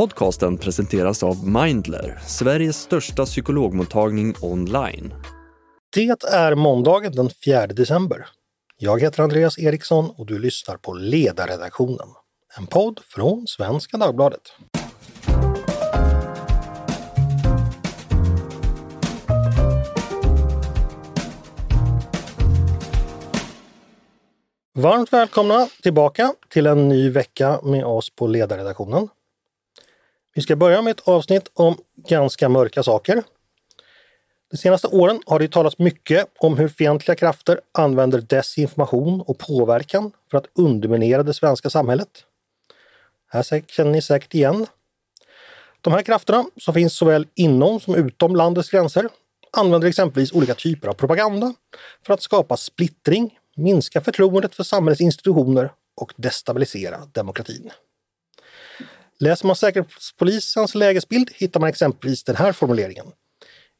Podcasten presenteras av Mindler, Sveriges största psykologmottagning online. Det är måndagen den 4 december. Jag heter Andreas Eriksson och du lyssnar på Ledarredaktionen, en podd från Svenska Dagbladet. Varmt välkomna tillbaka till en ny vecka med oss på Ledarredaktionen. Vi ska börja med ett avsnitt om ganska mörka saker. De senaste åren har det talats mycket om hur fientliga krafter använder desinformation och påverkan för att underminera det svenska samhället. Här känner ni säkert igen. De här krafterna, som finns såväl inom som utom landets gränser, använder exempelvis olika typer av propaganda för att skapa splittring, minska förtroendet för samhällets institutioner och destabilisera demokratin. Läser man Säkerhetspolisens lägesbild hittar man exempelvis den här formuleringen.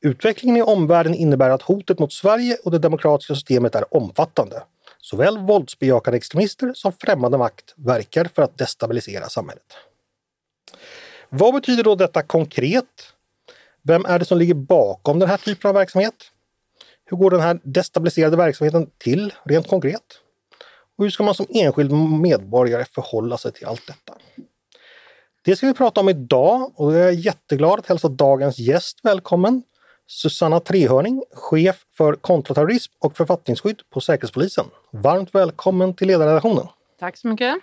Utvecklingen i omvärlden innebär att hotet mot Sverige och det demokratiska systemet är omfattande. Såväl våldsbejakande extremister som främmande makt verkar för att destabilisera samhället. Vad betyder då detta konkret? Vem är det som ligger bakom den här typen av verksamhet? Hur går den här destabiliserade verksamheten till rent konkret? Och hur ska man som enskild medborgare förhålla sig till allt detta? Det ska vi prata om idag och jag är jätteglad att hälsa dagens gäst välkommen. Susanna Trehörning, chef för kontraterrorism och författningsskydd på Säkerhetspolisen. Varmt välkommen till ledarredaktionen. Tack så mycket.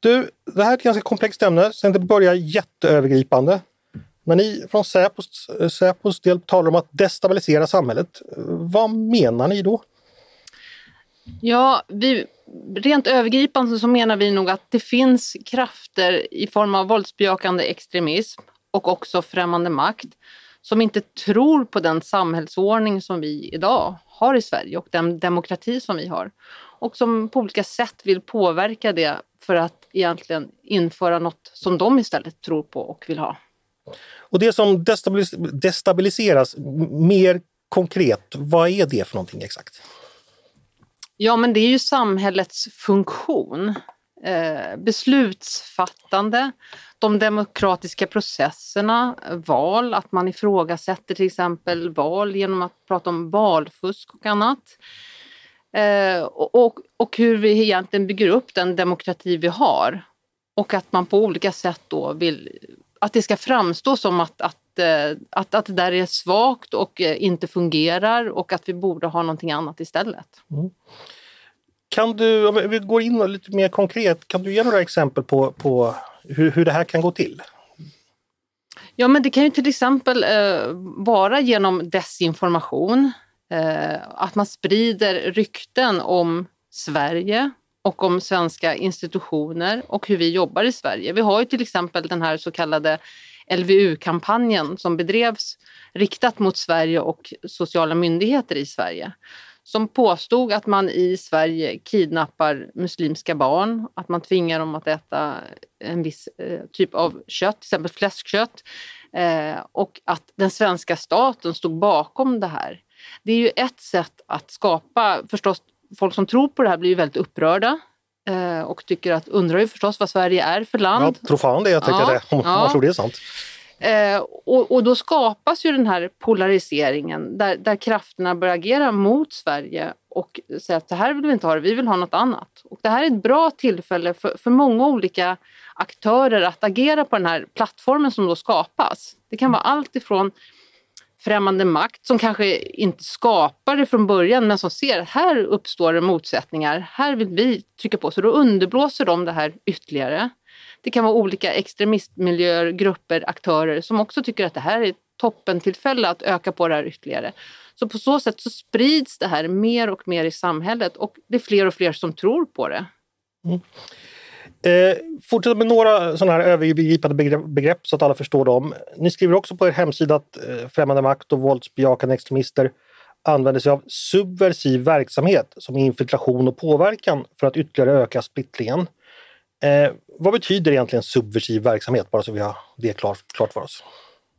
Du, det här är ett ganska komplext ämne, så jag tänkte börja jätteövergripande. När ni från Säpos, Säpos del talar om att destabilisera samhället, vad menar ni då? Ja, vi, rent övergripande så menar vi nog att det finns krafter i form av våldsbejakande extremism och också främmande makt som inte tror på den samhällsordning som vi idag har i Sverige och den demokrati som vi har. Och som på olika sätt vill påverka det för att egentligen införa något som de istället tror på och vill ha. Och det som destabilis destabiliseras mer konkret, vad är det för någonting exakt? Ja, men det är ju samhällets funktion. Eh, beslutsfattande, de demokratiska processerna, val, att man ifrågasätter till exempel val genom att prata om valfusk och annat. Eh, och, och hur vi egentligen bygger upp den demokrati vi har. Och att man på olika sätt då vill att det ska framstå som att, att, att, att det där är svagt och eh, inte fungerar och att vi borde ha någonting annat istället. Mm. Kan du, om vi går in lite mer konkret, kan du ge några exempel på, på hur, hur det här kan gå till? Ja, men det kan ju till exempel eh, vara genom desinformation. Eh, att man sprider rykten om Sverige och om svenska institutioner och hur vi jobbar i Sverige. Vi har ju till exempel den här så kallade LVU-kampanjen som bedrevs riktat mot Sverige och sociala myndigheter i Sverige som påstod att man i Sverige kidnappar muslimska barn, att man tvingar dem att äta en viss eh, typ av kött, till exempel fläskkött, eh, och att den svenska staten stod bakom det här. Det är ju ett sätt att skapa, förstås, folk som tror på det här blir ju väldigt upprörda och tycker att, undrar ju förstås vad Sverige är för land. Ja, tror fan det, jag tänker ja, det, om ja. man tror det är sant. Eh, och, och, då skapas ju den här polariseringen där, där krafterna börjar agera mot Sverige och säga att det här vill vi inte ha, vi vill ha något annat. Och det här är ett bra tillfälle för, för många olika aktörer att agera på den här plattformen som då skapas. Det kan vara allt ifrån främmande makt som kanske inte skapar det från början men som ser att här uppstår det motsättningar, här vill vi trycka på. Så då underblåser de det här ytterligare. Det kan vara olika extremistmiljöer, grupper, aktörer som också tycker att det här är ett toppentillfälle att öka på det här ytterligare. Så på så sätt så sprids det här mer och mer i samhället och det är fler och fler som tror på det. Mm. Eh, fortsätta med några sådana här övergripande begrepp, begrepp så att alla förstår dem. Ni skriver också på er hemsida att eh, främmande makt och våldsbejakande extremister använder sig av subversiv verksamhet som infiltration och påverkan för att ytterligare öka splittringen. Eh, vad betyder egentligen subversiv verksamhet, bara så vi har det klart, klart för oss?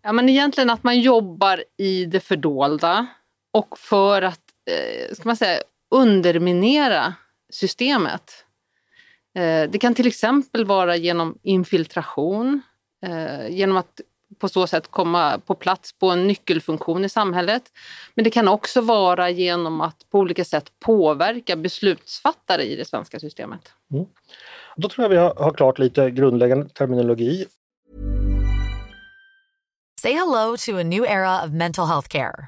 Ja, men egentligen att man jobbar i det fördolda och för att eh, ska man säga, underminera systemet. Eh, det kan till exempel vara genom infiltration eh, genom att på så sätt komma på plats på en nyckelfunktion i samhället. Men det kan också vara genom att på olika sätt påverka beslutsfattare i det svenska systemet. Mm. Då tror jag vi har, har klart lite grundläggande terminologi. Say hello to a new era of mental health care.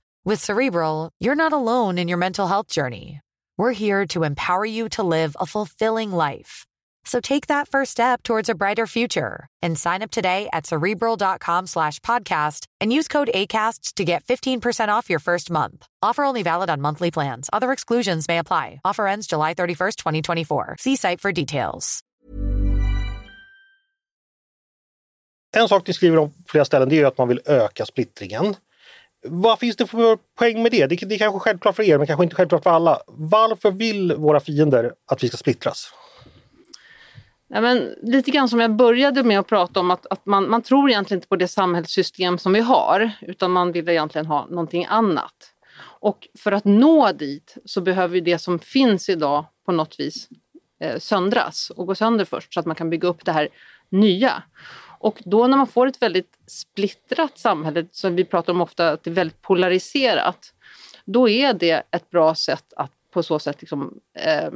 With Cerebral, you're not alone in your mental health journey. We're here to empower you to live a fulfilling life. So take that first step towards a brighter future and sign up today at cerebral.com slash podcast and use code ACasts to get 15% off your first month. Offer only valid on monthly plans. Other exclusions may apply. Offer ends July 31st, 2024. See site for details. En sak ni skriver om på flera ställen det är att man vill öka splittringen. Vad finns det för poäng med det? Det är kanske självklart för er, men kanske inte självklart för alla. Varför vill våra fiender att vi ska splittras? Ja, men lite grann som jag började med att prata om att, att man, man tror egentligen inte på det samhällssystem som vi har utan man vill egentligen ha någonting annat. Och för att nå dit så behöver det som finns idag på något vis eh, söndras och gå sönder först så att man kan bygga upp det här nya. Och då när man får ett väldigt splittrat samhälle, som vi pratar om ofta att det är väldigt polariserat, då är det ett bra sätt att på så sätt liksom, eh, eh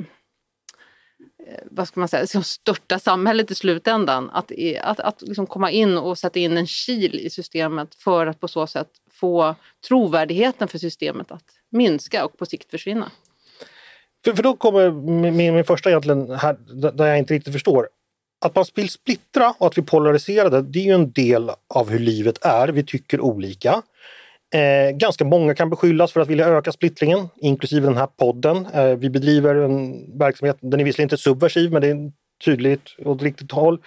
vad ska man säga, liksom störta samhället i slutändan. Att, att, att liksom komma in och sätta in en kil i systemet för att på så sätt få trovärdigheten för systemet att minska och på sikt försvinna. För, för då kommer min, min första egentligen här, där jag inte riktigt förstår. Att man vill splittra och att vi polariserar det är ju en del av hur livet är. Vi tycker olika. Eh, ganska många kan beskyllas för att vilja öka splittringen, inklusive den här podden. Eh, vi bedriver en verksamhet, den är visserligen inte subversiv, men det är tydligt åt riktigt håll.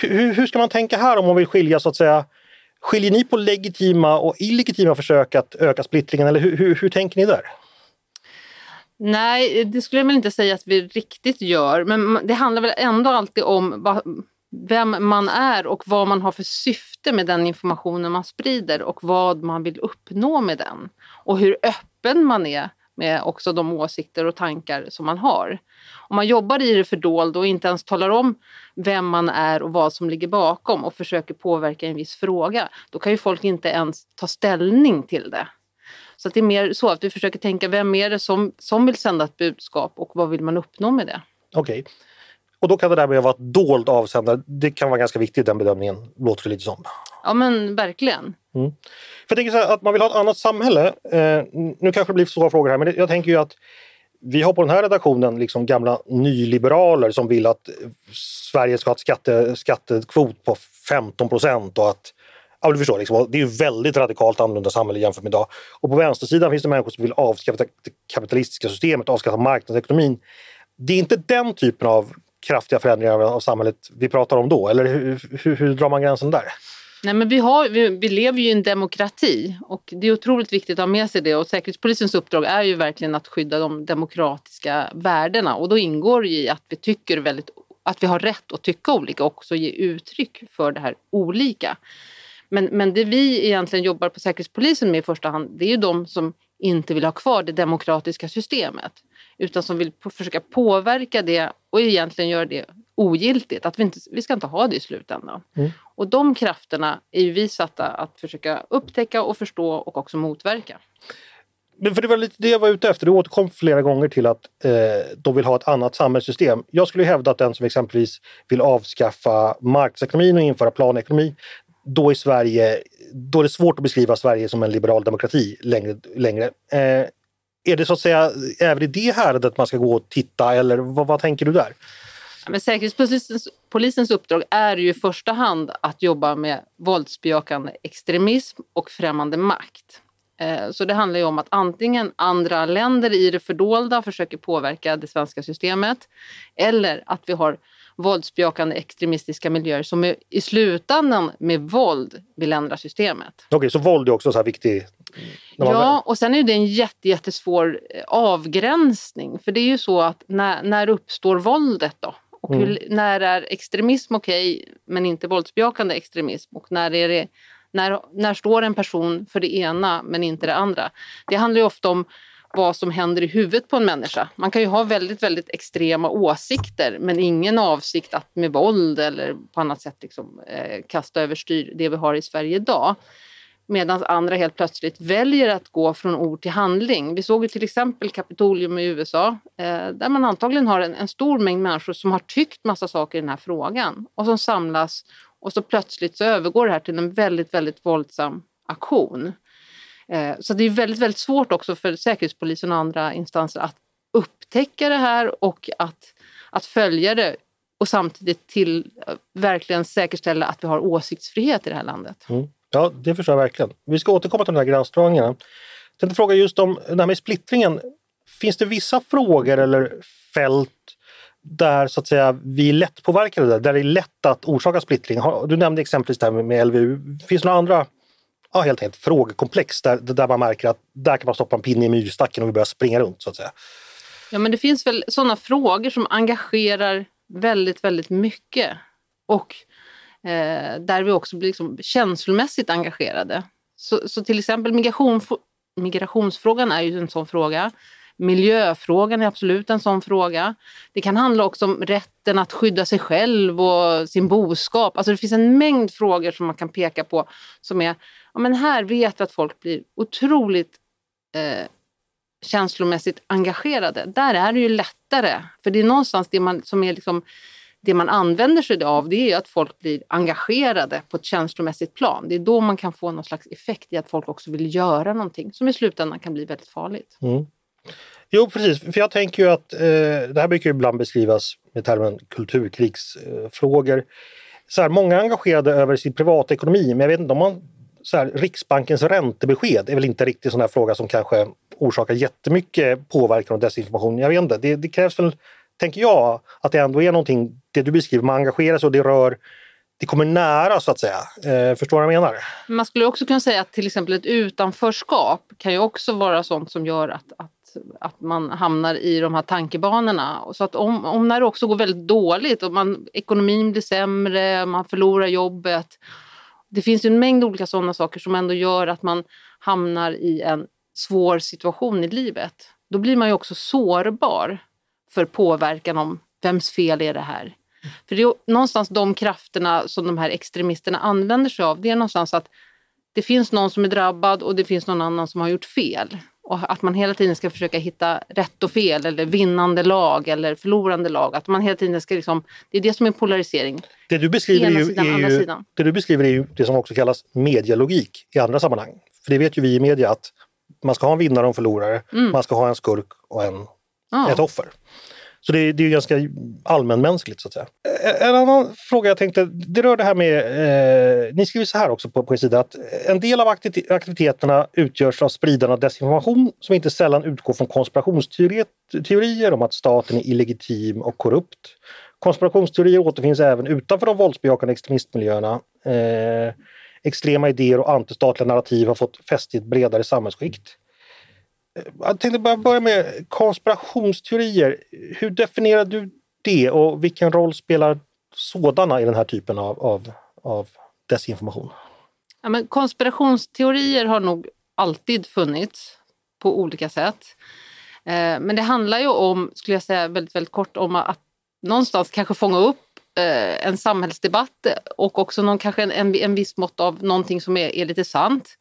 Hur, hur ska man tänka här om man vill skilja så att säga Skiljer ni på legitima och illegitima försök att öka splittringen eller hur, hur, hur tänker ni där? Nej, det skulle jag väl inte säga att vi riktigt gör, men det handlar väl ändå alltid om vad, vem man är och vad man har för syfte med den informationen man sprider och vad man vill uppnå med den. Och hur öppen man är med också de åsikter och tankar som man har. Om man jobbar i det fördolda och inte ens talar om vem man är och vad som ligger bakom och försöker påverka en viss fråga, då kan ju folk inte ens ta ställning till det. Så det är mer så att vi försöker tänka, vem är det som, som vill sända ett budskap och vad vill man uppnå med det? Okej. Okay. Och då kan det där med att vara dold avsändare, det kan vara ganska viktigt den bedömningen, låter det lite som. Ja men verkligen. Mm. För jag tänker här, att man vill ha ett annat samhälle. Eh, nu kanske det blir svåra frågor här, men jag tänker ju att vi har på den här redaktionen liksom gamla nyliberaler som vill att Sverige ska ha ett skatte, skattekvot på 15 procent och att Ja, du förstår, liksom, det är ju väldigt radikalt annorlunda samhälle jämfört med idag. Och på vänstersidan finns det människor som vill avskaffa det kapitalistiska systemet, avskaffa marknadsekonomin. Det är inte den typen av kraftiga förändringar av samhället vi pratar om då? Eller hur, hur, hur drar man gränsen där? Nej, men vi, har, vi, vi, lever ju i en demokrati och det är otroligt viktigt att ha med sig det. Och Säkerhetspolisens uppdrag är ju verkligen att skydda de demokratiska värdena och då ingår det i att vi tycker väldigt att vi har rätt att tycka olika och också ge uttryck för det här olika. Men, men det vi egentligen jobbar på Säkerhetspolisen med i första hand, det är ju de som inte vill ha kvar det demokratiska systemet utan som vill på, försöka påverka det och egentligen göra det ogiltigt. Att vi, inte, vi ska inte ha det i slutändan. Mm. Och de krafterna är vi satta att försöka upptäcka och förstå och också motverka. Men för det var lite det jag var ute efter. Du återkom flera gånger till att eh, de vill ha ett annat samhällssystem. Jag skulle hävda att den som exempelvis vill avskaffa marknadsekonomin och införa planekonomi, då är Sverige, då är det svårt att beskriva Sverige som en liberal demokrati längre. längre. Eh, är det så att säga även i det häradet man ska gå och titta eller vad, vad tänker du där? men Säkerhetspolisens polisens uppdrag är ju i första hand att jobba med våldsbejakande extremism och främmande makt. Eh, så det handlar ju om att antingen andra länder i det fördolda försöker påverka det svenska systemet eller att vi har våldsbejakande extremistiska miljöer som är, i slutändan med våld vill ändra systemet. Okej, så våld är också så här viktigt? Ja, och sen är det en jätte, jättesvår eh, avgränsning. För det är ju så att när, när uppstår våldet då? Och hur, mm. när är extremism okej okay, men inte våldsbejakande extremism? Och när, är det, när, när står en person för det ena men inte det andra? Det handlar ju ofta om vad som händer i huvudet på en människa. Man kan ju ha väldigt, väldigt extrema åsikter men ingen avsikt att med våld eller på annat sätt liksom, eh, kasta överstyr det vi har i Sverige idag. Medan andra helt plötsligt väljer att gå från ord till handling. Vi såg ju till exempel Kapitolium i USA eh, där man antagligen har en, en, stor mängd människor som har tyckt massa saker i den här frågan och som samlas och så plötsligt så övergår det här till en väldigt, väldigt våldsam aktion. Eh, så det är väldigt, väldigt svårt också för Säkerhetspolisen och andra instanser att upptäcka det här och att, att följa det och samtidigt till eh, verkligen säkerställa att vi har åsiktsfrihet i det här landet. Mm. Ja, det förstår jag verkligen. Vi ska återkomma till de här gränsdragningarna. Jag tänkte fråga just om det här med splittringen. Finns det vissa frågor eller fält där så att säga vi är lättpåverkade, där det är lätt att orsaka splittring? Du nämnde exempelvis det här med LVU. Finns det några andra ja, helt enkelt frågekomplex där, där man märker att där kan man stoppa en pinne i myrstacken och vi börjar springa runt så att säga? Ja, men det finns väl sådana frågor som engagerar väldigt, väldigt mycket. Och eh, där vi också blir liksom känslomässigt engagerade. Så, så till exempel migration, migrationsfrågan är ju en sån fråga. Miljöfrågan är absolut en sån fråga. Det kan handla också om rätten att skydda sig själv och sin boskap. Alltså det finns en mängd frågor som man kan peka på som är, ja men här vet vi att folk blir otroligt eh, känslomässigt engagerade. Där är det ju lättare, för det är någonstans det man, som är liksom, det man använder sig av det är att folk blir engagerade på ett känslomässigt plan. Det är då man kan få någon slags effekt i att folk också vill göra någonting som i slutändan kan bli väldigt farligt. Mm. Jo precis, för jag tänker ju att eh, det här brukar ibland beskrivas med termen kulturkrigsfrågor. så här, många är engagerade över sin privatekonomi men jag vet inte om man så här, Riksbankens räntebesked är väl inte riktigt sån här fråga som kanske orsakar jättemycket påverkan och desinformation. Jag vet inte, det, det krävs väl, tänker jag, att det ändå är någonting, det du beskriver, man engagerar sig och det rör det kommer nära så att säga. Eh, förstår du vad jag menar? Man skulle också kunna säga att till exempel ett utanförskap kan ju också vara sånt som gör att, att att man hamnar i de här tankebanorna. Så att om, om när det också går väldigt dåligt och man, ekonomin blir sämre, man förlorar jobbet. Det finns en mängd olika sådana saker som ändå gör att man hamnar i en svår situation i livet. Då blir man ju också sårbar för påverkan om vems fel är det här? För det är någonstans de krafterna som de här extremisterna använder sig av. Det är någonstans att det finns någon som är drabbad och det finns någon annan som har gjort fel. Och att man hela tiden ska försöka hitta rätt och fel eller vinnande lag eller förlorande lag. Att man hela tiden ska liksom, det är det som är polarisering. Det du beskriver, är ju, sidan, är ju, det du beskriver är ju det som också kallas medialogik i andra sammanhang. För det vet ju vi i media att man ska ha en vinnare och en förlorare, mm. man ska ha en skurk och en, ja. ett offer. Så det, det är ganska allmänmänskligt så att säga. Eh, en annan fråga jag tänkte, det rör det här med, eh, ni skriver så här också på, på er sida, att en del av aktiviteterna utgörs av spridande av desinformation som inte sällan utgår från konspirationsteorier om att staten är illegitim och korrupt. Konspirationsteorier återfinns även utanför de våldsbejakande extremistmiljöerna. Eh, extrema idéer och antistatliga narrativ har fått fäste i ett bredare samhällsskikt. Eh, jag tänkte bara börja med konspirationsteorier. Hur definierar du det och vilken roll spelar sådana i den här typen av, av, av desinformation? Ja, men konspirationsteorier har nog alltid funnits på olika sätt. Eh, men det handlar ju om, skulle jag säga väldigt, väldigt kort, om att någonstans kanske fånga upp eh, en samhällsdebatt och också någon, kanske en, en viss mått av någonting som är, är lite sant.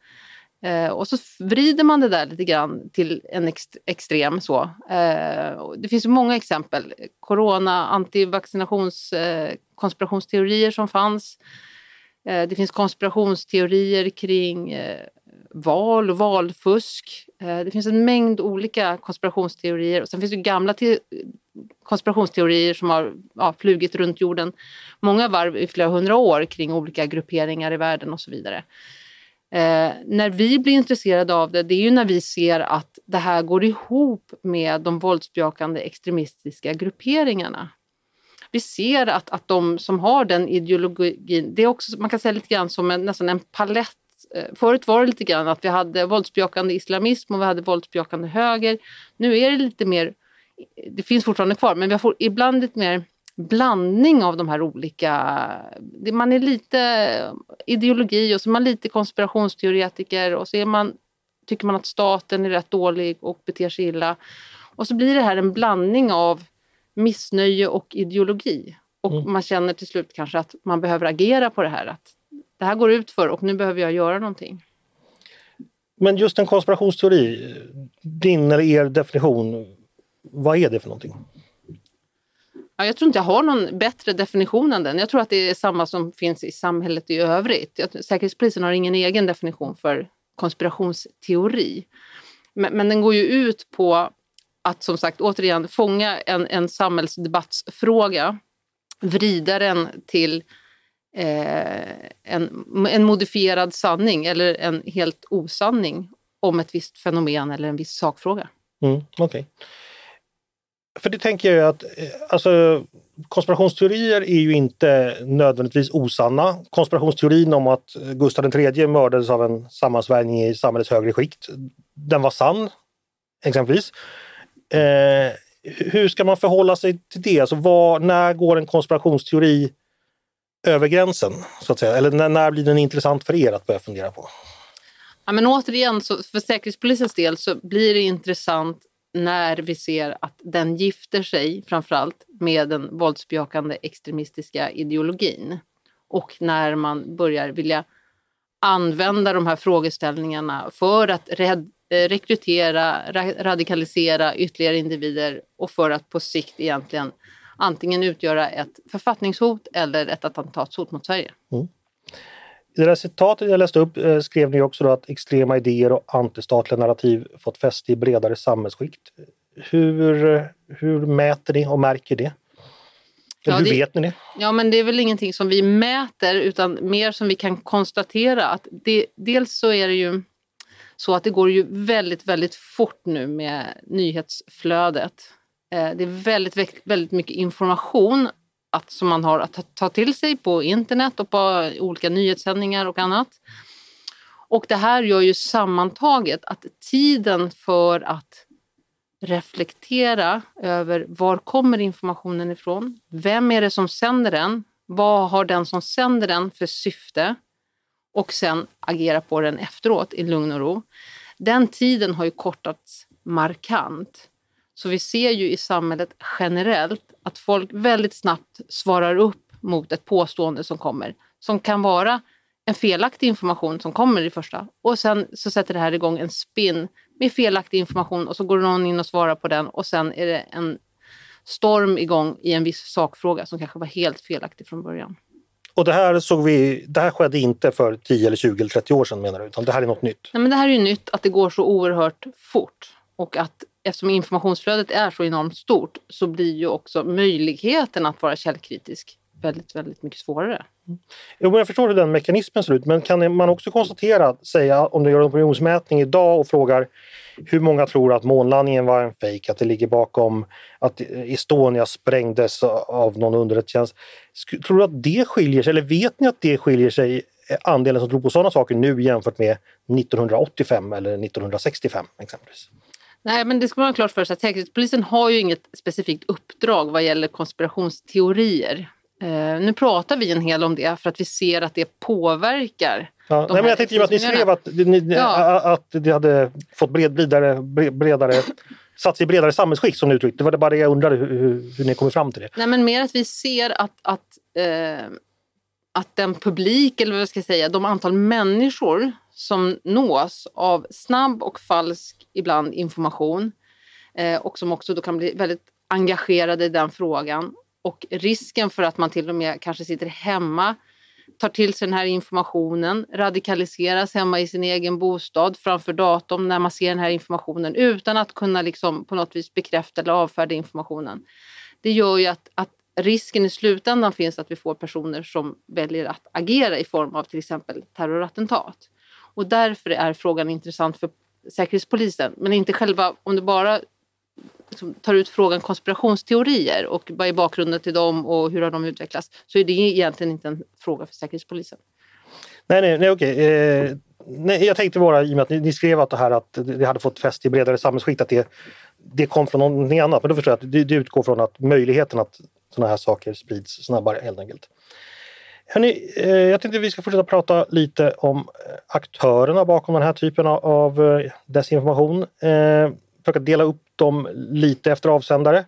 Eh, och så vrider man det där lite grann till en ex extrem. Så. Eh, det finns många exempel. Corona, antivaccinationskonspirationsteorier eh, konspirationsteorier som fanns. Eh, det finns konspirationsteorier kring eh, val och valfusk. Eh, det finns en mängd olika konspirationsteorier. Och sen finns det gamla konspirationsteorier som har ja, flugit runt jorden många varv i flera hundra år kring olika grupperingar i världen och så vidare. Eh, när vi blir intresserade av det, det är ju när vi ser att det här går ihop med de våldsbejakande extremistiska grupperingarna. vi ser att, att de som har den ideologin, det är också, man kan säga lite grann som en, nästan en palett. Eh, förut var det lite grann att vi hade våldsbejakande islamism och vi hade våldsbejakande höger. Nu är det lite mer, det finns fortfarande kvar, men vi har ibland lite mer blandning av de här olika... Man är lite ideologi och så är man lite konspirationsteoretiker och så är man, tycker man att staten är rätt dålig och beter sig illa. Och så blir det här en blandning av missnöje och ideologi. Och mm. man känner till slut kanske att man behöver agera på det här. Att det här går ut för och nu behöver jag göra någonting. Men just en konspirationsteori, din eller er definition, vad är det för någonting? Ja, jag tror inte jag har någon bättre definition än den. Jag tror att det är samma som finns i samhället i övrigt. Säkerhetspolisen har ingen egen definition för konspirationsteori. Men, men den går ju ut på att som sagt återigen fånga en, en samhällsdebattsfråga, vrida den till eh, en, en modifierad sanning eller en helt osanning om ett visst fenomen eller en viss sakfråga. Mm, okay. För det tänker jag att eh, alltså, konspirationsteorier är ju inte nödvändigtvis osanna. Konspirationsteorin om att Gustav III mördades av en sammansvärjning i samhällets högre skikt, den var sann, exempelvis. Eh, hur ska man förhålla sig till det? Alltså var, när går en konspirationsteori över gränsen? Så att säga? Eller när, när blir den intressant för er att börja fundera på? Ja, men återigen, så för Säkerhetspolisens del så blir det intressant när vi ser att den gifter sig framförallt med den våldsbejakande extremistiska ideologin. Och när man börjar vilja använda de här frågeställningarna för att red, eh, rekrytera, radikalisera ytterligare individer och för att på sikt egentligen antingen utgöra ett författningshot eller ett attentatshot mot Sverige. Mm. I det där citatet jag läste upp eh, skrev ni också att extrema idéer och antistatliga narrativ fått fäste i bredare samhällsskikt. Hur, hur mäter ni och märker det? Eller ja, hur det, vet ni det? Ja, men det är väl ingenting som vi mäter utan mer som vi kan konstatera att det, dels så är det ju så att det går ju väldigt, väldigt fort nu med nyhetsflödet. Eh, det är väldigt, väldigt mycket information att, som man har att ta till sig på internet och på olika nyhetssändningar och annat. Och det här gör ju sammantaget att tiden för att reflektera över var kommer informationen ifrån? Vem är det som sänder den? Vad har den som sänder den för syfte? och sen agera på den efteråt i lugn och ro. Den tiden har ju kortats markant. Så vi ser ju i samhället generellt att folk väldigt snabbt svarar upp mot ett påstående som kommer. Som kan vara en felaktig information som kommer i första och sen så sätter det här igång en spin med felaktig information och så går någon in och svarar på den och sen är det en storm igång i en viss sakfråga som kanske var helt felaktig från början. Och det här såg vi, det här skedde inte för 10 eller 20 eller 30 år sedan menar du, utan det här är något nytt? Nej men det här är ju nytt att det går så oerhört fort och att eftersom informationsflödet är så enormt stort så blir ju också möjligheten att vara källkritisk väldigt, väldigt mycket svårare. Mm. Jo, jag förstår hur den mekanismen ser ut, men kan man också konstatera, säga om du gör en opinionsmätning idag och frågar hur många tror att månlandningen var en fejk, att det ligger bakom att Estonia sprängdes av någon underrättelsetjänst. Tror du att det skiljer sig, eller vet ni att det skiljer sig andelen som tror på sådana saker nu jämfört med 1985 eller 1965 exempelvis? Nej, men det ska man ha klart för sig att Säkerhetspolisen har ju inget specifikt uppdrag vad gäller konspirationsteorier. Uh, nu pratar vi en hel om det för att vi ser att det påverkar. Ja, nej, men jag tänkte ju att ni skrev att, ni, ja. att det hade fått bred, bredare, bredare satt sig i bredare samhällsskick som ni uttryckte. Det var det bara det jag undrade hur, hur, hur ni kommer fram till det. Nej men mer att vi ser att, att, uh, att den publik, eller vad jag ska säga, de antal människor som nås av snabb och falsk ibland information eh, och som också då kan bli väldigt engagerade i den frågan och risken för att man till och med kanske sitter hemma, tar till sig den här informationen, radikaliseras hemma i sin egen bostad framför datorn när man ser den här informationen utan att kunna liksom på något vis bekräfta eller avfärda informationen. Det gör ju att, att risken i slutändan finns att vi får personer som väljer att agera i form av till exempel terrorattentat. Och därför är frågan intressant för Säkerhetspolisen, men inte själva, om du bara liksom, tar ut frågan konspirationsteorier och vad är bakgrunden till dem och hur har de utvecklats så är det egentligen inte en fråga för Säkerhetspolisen. Nej, nej, nej okej. Eh, nej, jag tänkte bara i och med att ni, ni skrev att det här att det hade fått fäste i bredare samhällsskikt att det, det kom från någonting annat. Men då förstår jag att det, det utgår från att möjligheten att sådana här saker sprids snabbare helt enkelt. Hörrni, eh, jag tänkte vi ska fortsätta prata lite om eh, aktörerna bakom den här typen av, eh, desinformation. Försöka dela upp dem lite efter avsändare.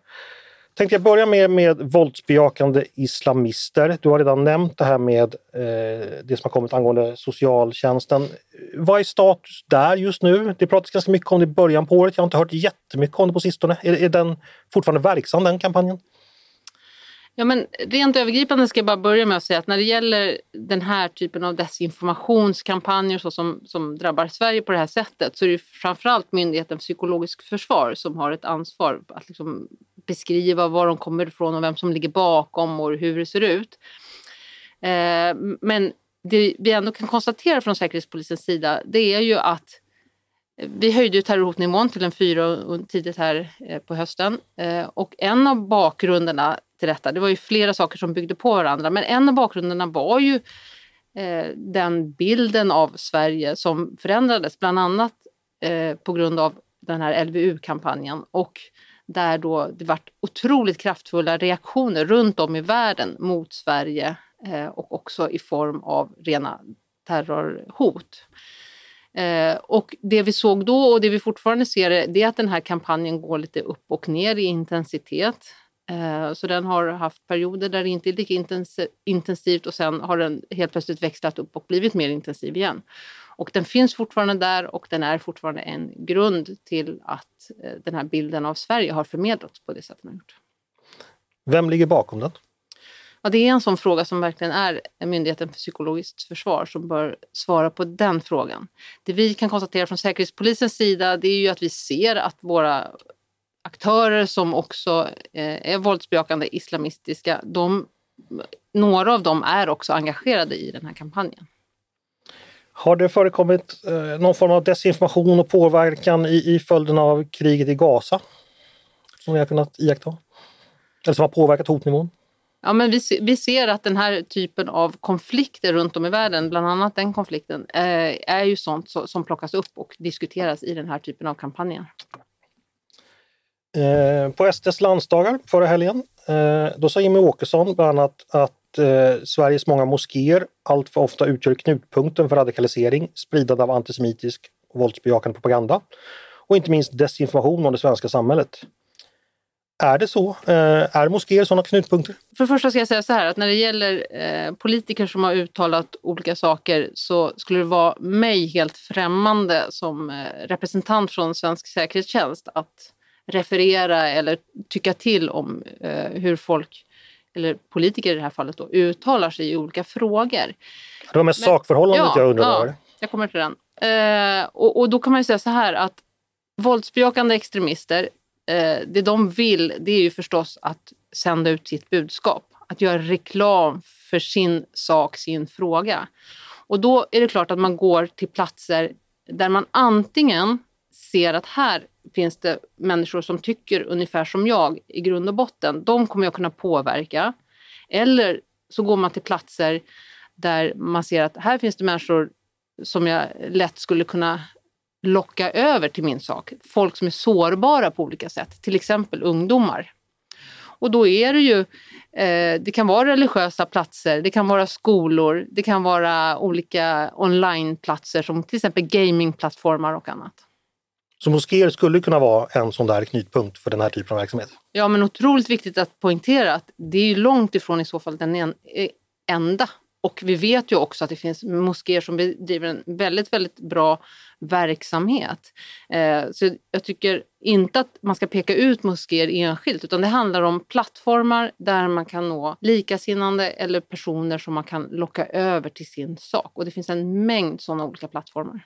Tänkte jag börja med, med våldsbejakande islamister. Du har redan nämnt det här med eh, det som har kommit angående socialtjänsten. Vad är status där just nu? Det pratas ganska mycket om det i början på året. Jag har inte hört jättemycket om det på sistone. Är, är den fortfarande verksam, den kampanjen? Ja, men rent övergripande ska jag bara börja med att säga att när det gäller den här typen av desinformationskampanjer så som, som drabbar Sverige på det här sättet så är det framförallt Myndigheten för psykologiskt försvar som har ett ansvar att liksom beskriva var de kommer ifrån och vem som ligger bakom och hur det ser ut. Eh, men det vi ändå kan konstatera från Säkerhetspolisens sida det är ju att vi höjde terrorhotnivån till en fyra tidigt här eh, på hösten eh, och en av bakgrunderna till detta, det var ju flera saker som byggde på varandra, men en av bakgrunderna var ju eh, den bilden av Sverige som förändrades, bland annat eh, på grund av den här LVU-kampanjen och där då det varit otroligt kraftfulla reaktioner runt om i världen mot Sverige eh, och också i form av rena terrorhot. Eh, och det vi såg då och det vi fortfarande ser det är att den här kampanjen går lite upp och ner i intensitet. Eh, så den har haft perioder där det inte är lika intensivt och sen har den helt plötsligt växlat upp och blivit mer intensiv igen. Och den finns fortfarande där och den är fortfarande en grund till att eh, den här bilden av Sverige har förmedlats på det sätt den har gjort. Vem ligger bakom den? Ja, det är en sån fråga som verkligen är Myndigheten för psykologiskt försvar som bör svara på den frågan. Det vi kan konstatera från Säkerhetspolisens sida det är ju att vi ser att våra aktörer som också eh, är våldsbejakande islamistiska, de, några av dem är också engagerade i den här kampanjen. Har det förekommit eh, någon form av desinformation och påverkan i, i följden av kriget i Gaza? Som vi har kunnat iaktta? Eller som har påverkat hotnivån? Ja, men vi, vi ser att den här typen av konflikter runt om i världen, bland annat den konflikten, eh, är ju sånt som plockas upp och diskuteras i den här typen av kampanjer. Eh, på SDs landsdagar förra helgen, eh, då sa Jimmie Åkesson bland annat att eh, Sveriges många moskéer allt för ofta utgör knutpunkten för radikalisering, spridande av antisemitisk och våldsbejakande propaganda och inte minst desinformation om det svenska samhället. Är det så? Eh, är moskéer sådana knutpunkter? För det första ska jag säga så här att när det gäller eh, politiker som har uttalat olika saker så skulle det vara mig helt främmande som eh, representant från svensk säkerhetstjänst att referera eller tycka till om hur folk, eller politiker i det här fallet, då, uttalar sig i olika frågor. Det var mest sakförhållandet ja, jag undrade ja, jag kommer till den. och, och då kan man ju säga så här att våldsbejakande extremister eh, det de vill det är ju förstås att sända ut sitt budskap. Att göra reklam för sin sak, sin fråga. Och då är det klart att man går till platser där man antingen ser att här finns det människor som tycker ungefär som jag i grund och botten. De kommer jag kunna påverka. Eller så går man till platser där man ser att här finns det människor som jag lätt skulle kunna locka över till min sak. Folk som är sårbara på olika sätt, till exempel ungdomar. Och då är det ju, eh, det kan vara religiösa platser, det kan vara skolor, det kan vara olika onlineplatser som till exempel gamingplattformar och annat. Så moskéer skulle kunna vara en sån där knutpunkt för den här typen av verksamhet? Ja, men otroligt viktigt att poängtera att det är långt ifrån i så fall den eh, enda och vi vet ju också att det finns moskéer som bedriver en väldigt, väldigt bra verksamhet. Eh, så jag tycker inte att man ska peka ut moskéer enskilt utan det handlar om plattformar där man kan nå likasinnande eller personer som man kan locka över till sin sak. Och det finns en mängd sådana olika plattformar.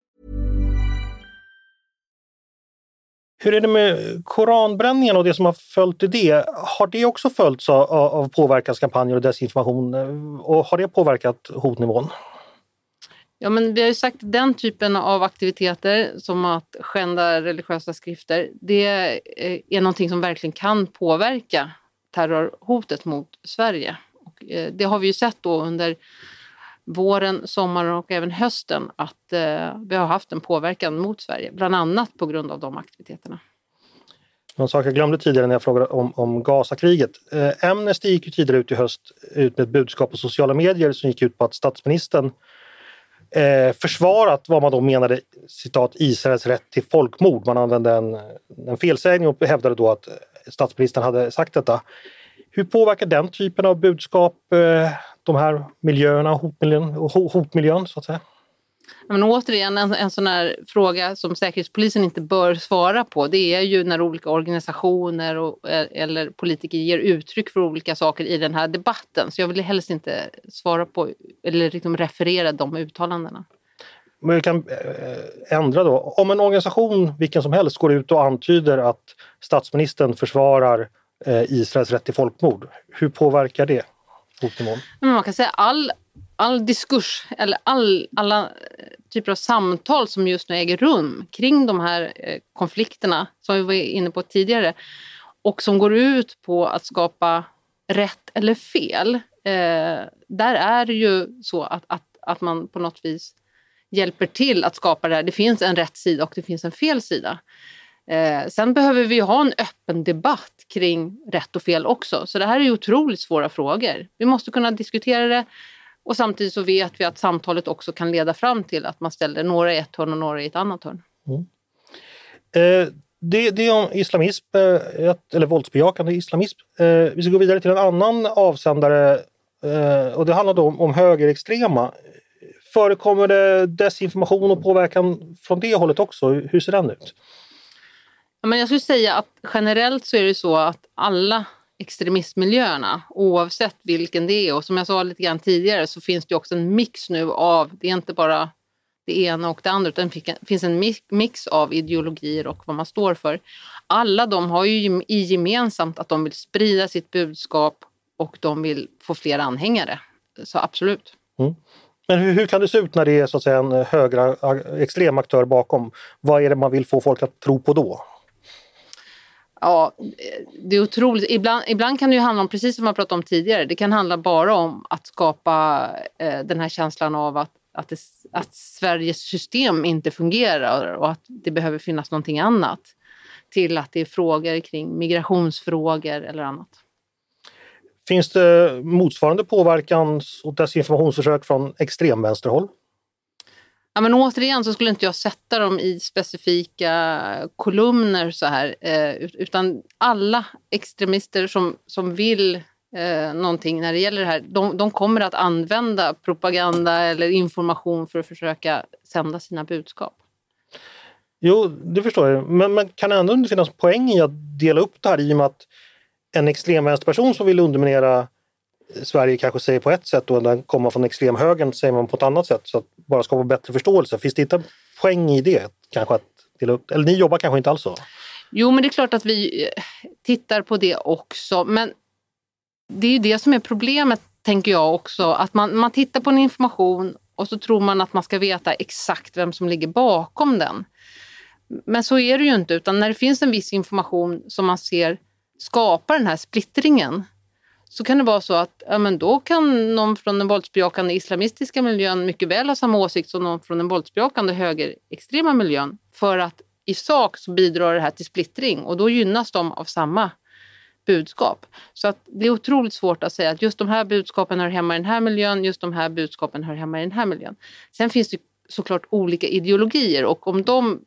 Hur är det med koranbränningen och det som har följt i det? Har det också följts av, av påverkanskampanjer och desinformation? Och har det påverkat hotnivån? Ja, men vi har ju sagt den typen av aktiviteter som att skända religiösa skrifter, det eh, är någonting som verkligen kan påverka terrorhotet mot Sverige. Och eh, det har vi ju sett då under våren, sommaren och även hösten att eh, vi har haft en påverkan mot Sverige, bland annat på grund av de aktiviteterna. Någon sak jag glömde tidigare när jag frågade om, om Gazakriget. Eh, Amnesty gick ju tidigare ut i höst ut med ett budskap på sociala medier som gick ut på att statsministern eh, försvarat vad man då menade citat Israels rätt till folkmord. Man använde en, en felsägning och hävdade då att statsministern hade sagt detta. Hur påverkar den typen av budskap eh, de här miljöerna, hotmiljön, hotmiljön så att säga? Men återigen, en, en sån här fråga som Säkerhetspolisen inte bör svara på det är ju när olika organisationer och, eh, eller politiker ger uttryck för olika saker i den här debatten. Så jag vill helst inte svara på eller liksom referera de uttalandena. Men vi kan eh, ändra då. Om en organisation, vilken som helst, går ut och antyder att statsministern försvarar eh, Israels rätt till folkmord, hur påverkar det hotnivån? Man kan säga all all diskurs eller all, alla eh, typer av samtal som just nu äger rum kring de här eh, konflikterna som vi var inne på tidigare och som går ut på att skapa rätt eller fel. Eh, där är det ju så att, att, att man på något vis hjälper till att skapa det här. Det finns en rätt sida och det finns en fel sida. Eh, sen behöver vi ha en öppen debatt kring rätt och fel också. Så det här är ju otroligt svåra frågor. Vi måste kunna diskutera det och samtidigt så vet vi att samtalet också kan leda fram till att man ställer några i ett hörn och några i ett annat hörn. Mm. Eh, det, det är om islamism, eh, eller våldsbejakande islamism. Eh, vi ska gå vidare till en annan avsändare eh, och det handlar då om, om högerextrema. Förekommer det desinformation och påverkan från det hållet också? Hur ser den ut? Men jag skulle säga att generellt så är det så att alla extremistmiljöerna oavsett vilken det är. Och som jag sa lite grann tidigare så finns det också en mix nu av, det är inte bara det ena och det andra utan det finns en mix av ideologier och vad man står för. Alla de har ju i gemensamt att de vill sprida sitt budskap och de vill få fler anhängare. Så absolut. Mm. Men hur, hur, kan det se ut när det är så att säga, en högra extrem aktör bakom? Vad är det man vill få folk att tro på då? Ja, det är otroligt. Ibland, ibland kan det ju handla om, precis som vi pratade om tidigare, det kan handla bara om att skapa eh, den här känslan av att, att, det, att Sveriges system inte fungerar och att det behöver finnas någonting annat. Till att det är frågor kring migrationsfrågor eller annat. Finns det motsvarande påverkans och desinformationsförsök från extremvänsterhåll? Ja, men återigen så skulle inte jag sätta dem i specifika kolumner så här, eh, utan alla extremister som, som vill eh, någonting när det gäller det här, de, de, kommer att använda propaganda eller information för att försöka sända sina budskap. Jo, det förstår jag. Men, men kan det ändå inte finnas poäng i att dela upp det här i och med att en extremvänsterperson som vill underminera Sverige kanske säger på ett sätt och den kommer från extremhögern säger man på ett annat sätt. Så att bara skapa bättre förståelse. Finns det inte en poäng i det? Kanske att dela upp? Eller ni jobbar kanske inte alls så? Jo, men det är klart att vi eh, tittar på det också. Men det är ju det som är problemet, tänker jag också. Att man, man tittar på en information och så tror man att man ska veta exakt vem som ligger bakom den. Men så är det ju inte, utan när det finns en viss information som man ser skapar den här splittringen, så kan det vara så att ja, men då kan någon från den våldsbejakande islamistiska miljön mycket väl ha samma åsikt som någon från den våldsbejakande högerextrema miljön. För att i sak så bidrar det här till splittring och då gynnas de av samma budskap. Så att det är otroligt svårt att säga att just de här budskapen hör hemma i den här miljön, just de här budskapen hör hemma i den här miljön. Sen finns det såklart olika ideologier och om de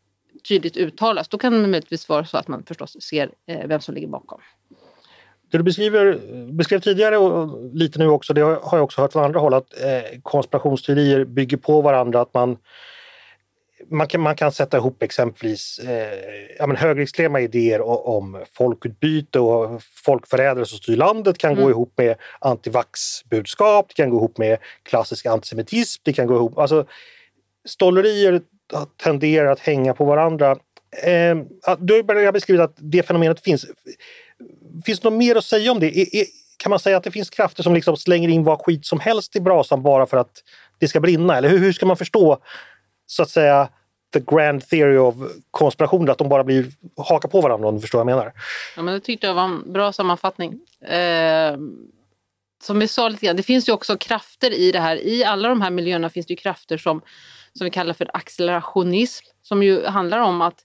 tydligt uttalas då kan det möjligtvis vara så att man förstås ser eh, vem som ligger bakom. Det du beskriver, beskrev tidigare och lite nu också, det har jag också hört från andra håll, att eh, konspirationsteorier bygger på varandra. Att man, man, kan, man kan sätta ihop exempelvis eh, ja, men högerextrema idéer om folkutbyte och folkförrädare som styr landet kan mm. gå ihop med antivax-budskap, det kan gå ihop med klassisk antisemitism, det kan gå ihop... Alltså, stollerier tenderar att hänga på varandra. Eh, du har beskrivit att det fenomenet finns. Finns det något mer att säga om det? Är, är, kan man säga att det finns krafter som liksom slänger in vad skit som helst i brasan bara för att det ska brinna? Eller hur, hur ska man förstå så att säga the grand theory of konspirationer, att de bara blir haka på varandra om du förstår vad jag menar? Ja, men det tyckte jag var en bra sammanfattning. Eh, som vi sa lite grann, det finns ju också krafter i det här. I alla de här miljöerna finns det ju krafter som, som vi kallar för accelerationism, som ju handlar om att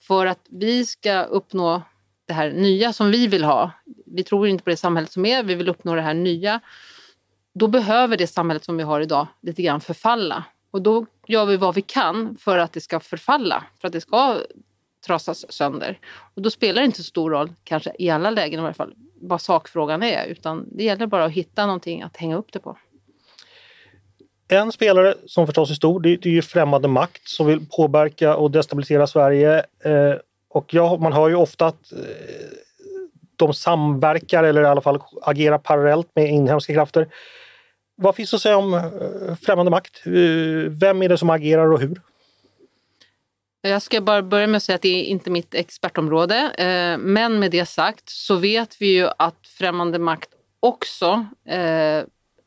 för att vi ska uppnå det här nya som vi vill ha. Vi tror inte på det samhället som är, vi vill uppnå det här nya. Då behöver det samhället som vi har idag lite grann förfalla. Och då gör vi vad vi kan för att det ska förfalla, för att det ska trasas sönder. Och då spelar det inte så stor roll, kanske i alla lägen i alla fall, vad sakfrågan är, utan det gäller bara att hitta någonting att hänga upp det på. En spelare som förstås är stor, det, är ju främmande makt som vill påverka och destabilisera Sverige. Eh, och ja, man hör ju ofta att eh, de samverkar eller i alla fall agerar parallellt med inhemska krafter. Vad finns att säga om eh, främmande makt? Eh, vem är det som agerar och hur? Jag ska bara börja med att säga att det är inte mitt expertområde. Men med det sagt så vet vi ju att främmande makt också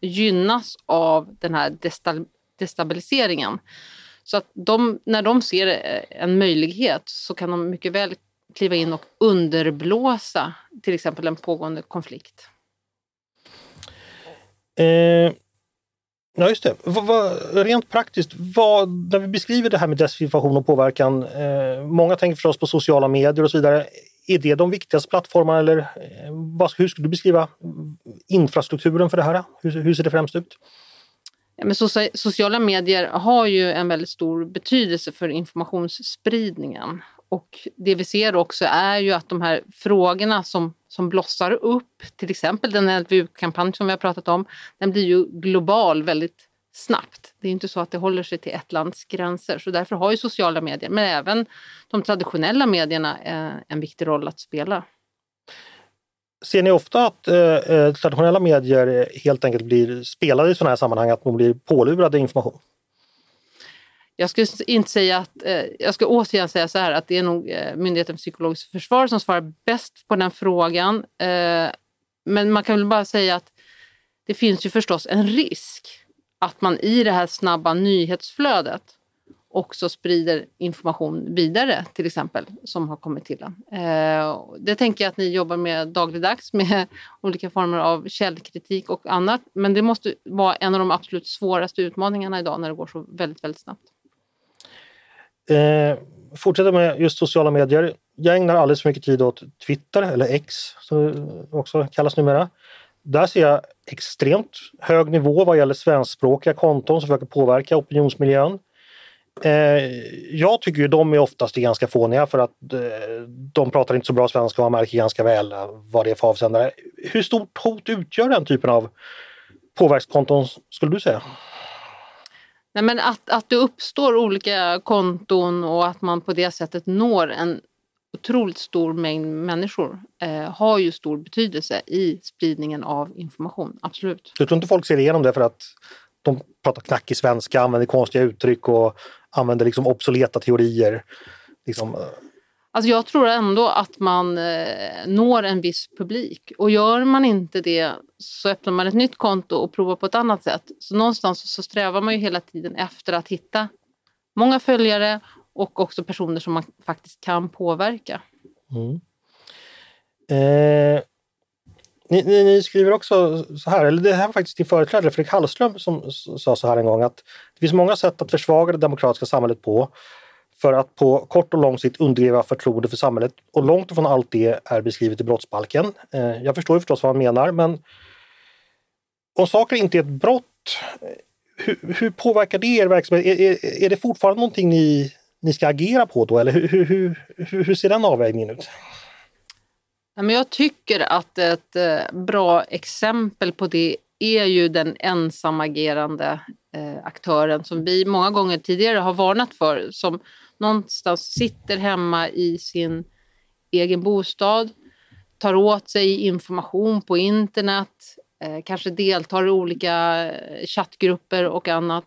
gynnas av den här destabiliseringen. Så att de, när de ser eh, en möjlighet så kan de mycket väl kliva in och underblåsa till exempel en pågående konflikt. Eh, ja, just det. Va, va, rent praktiskt, vad, när vi beskriver det här med desinformation och påverkan, eh, många tänker förstås på sociala medier och så vidare. Är det de viktigaste plattformarna eller eh, vad, hur skulle du beskriva infrastrukturen för det här? Hur, hur ser det främst ut? Men sociala medier har ju en väldigt stor betydelse för informationsspridningen. Och det vi ser också är ju att de här frågorna som, som blossar upp, till exempel den LVU-kampanj som vi har pratat om, den blir ju global väldigt snabbt. Det är inte så att det håller sig till ett lands gränser. Så därför har ju sociala medier, men även de traditionella medierna, eh, en viktig roll att spela. Ser ni ofta att eh, eh, traditionella medier helt enkelt blir spelade i sådana här sammanhang, att de blir pålurade information? Jag skulle inte säga att, eh, jag ska återigen säga så här att det är nog eh, Myndigheten för psykologiskt försvar som svarar bäst på den frågan. Eh, men man kan väl bara säga att det finns ju förstås en risk att man i det här snabba nyhetsflödet också sprider information vidare, till exempel, som har kommit till den. Eh, det tänker jag att ni jobbar med dagligdags med olika former av källkritik och annat. Men det måste vara en av de absolut svåraste utmaningarna idag när det går så väldigt, väldigt snabbt. Eh, fortsätter med just sociala medier. Jag ägnar alldeles för mycket tid åt Twitter, eller X som det också kallas numera. Där ser jag extremt hög nivå vad gäller svenskspråkiga konton som försöker påverka opinionsmiljön. Eh, jag tycker ju de är oftast ganska fåniga för att eh, de pratar inte så bra svenska och man märker ganska väl vad det är för avsändare. Hur stort hot utgör den typen av påverkskonton skulle du säga? Nej, men att, att det uppstår olika konton och att man på det sättet når en otroligt stor mängd människor eh, har ju stor betydelse i spridningen av information. Absolut. Du tror inte folk ser igenom det för att de pratar knackig svenska, använder konstiga uttryck och använder liksom obsoleta teorier? Liksom. Eh. Alltså jag tror ändå att man eh, når en viss publik och gör man inte det så öppnar man ett nytt konto och provar på ett annat sätt. Så någonstans så strävar man ju hela tiden efter att hitta många följare och också personer som man faktiskt kan påverka. Mm. Eh, ni, ni, ni, skriver också så här, eller det här var faktiskt din företrädare Fredrik Hallström som sa så här en gång att det finns många sätt att försvaga det demokratiska samhället på. för att på kort och lång sikt undergräva förtroende för samhället. Och långt ifrån allt det är beskrivet i brottsbalken. Eh, jag förstår förstås vad han menar, men om saker inte är ett brott, eh, hur, hur påverkar det er verksamhet? Är, är, är, det fortfarande någonting ni, ni ska agera på då, eller hur, hur, hur, hur ser den avvägningen ut? Jag tycker att ett eh, bra exempel på det är ju den ensamagerande eh, aktören som vi många gånger tidigare har varnat för, som någonstans sitter hemma i sin egen bostad, tar åt sig information på internet, eh, kanske deltar i olika chattgrupper och annat.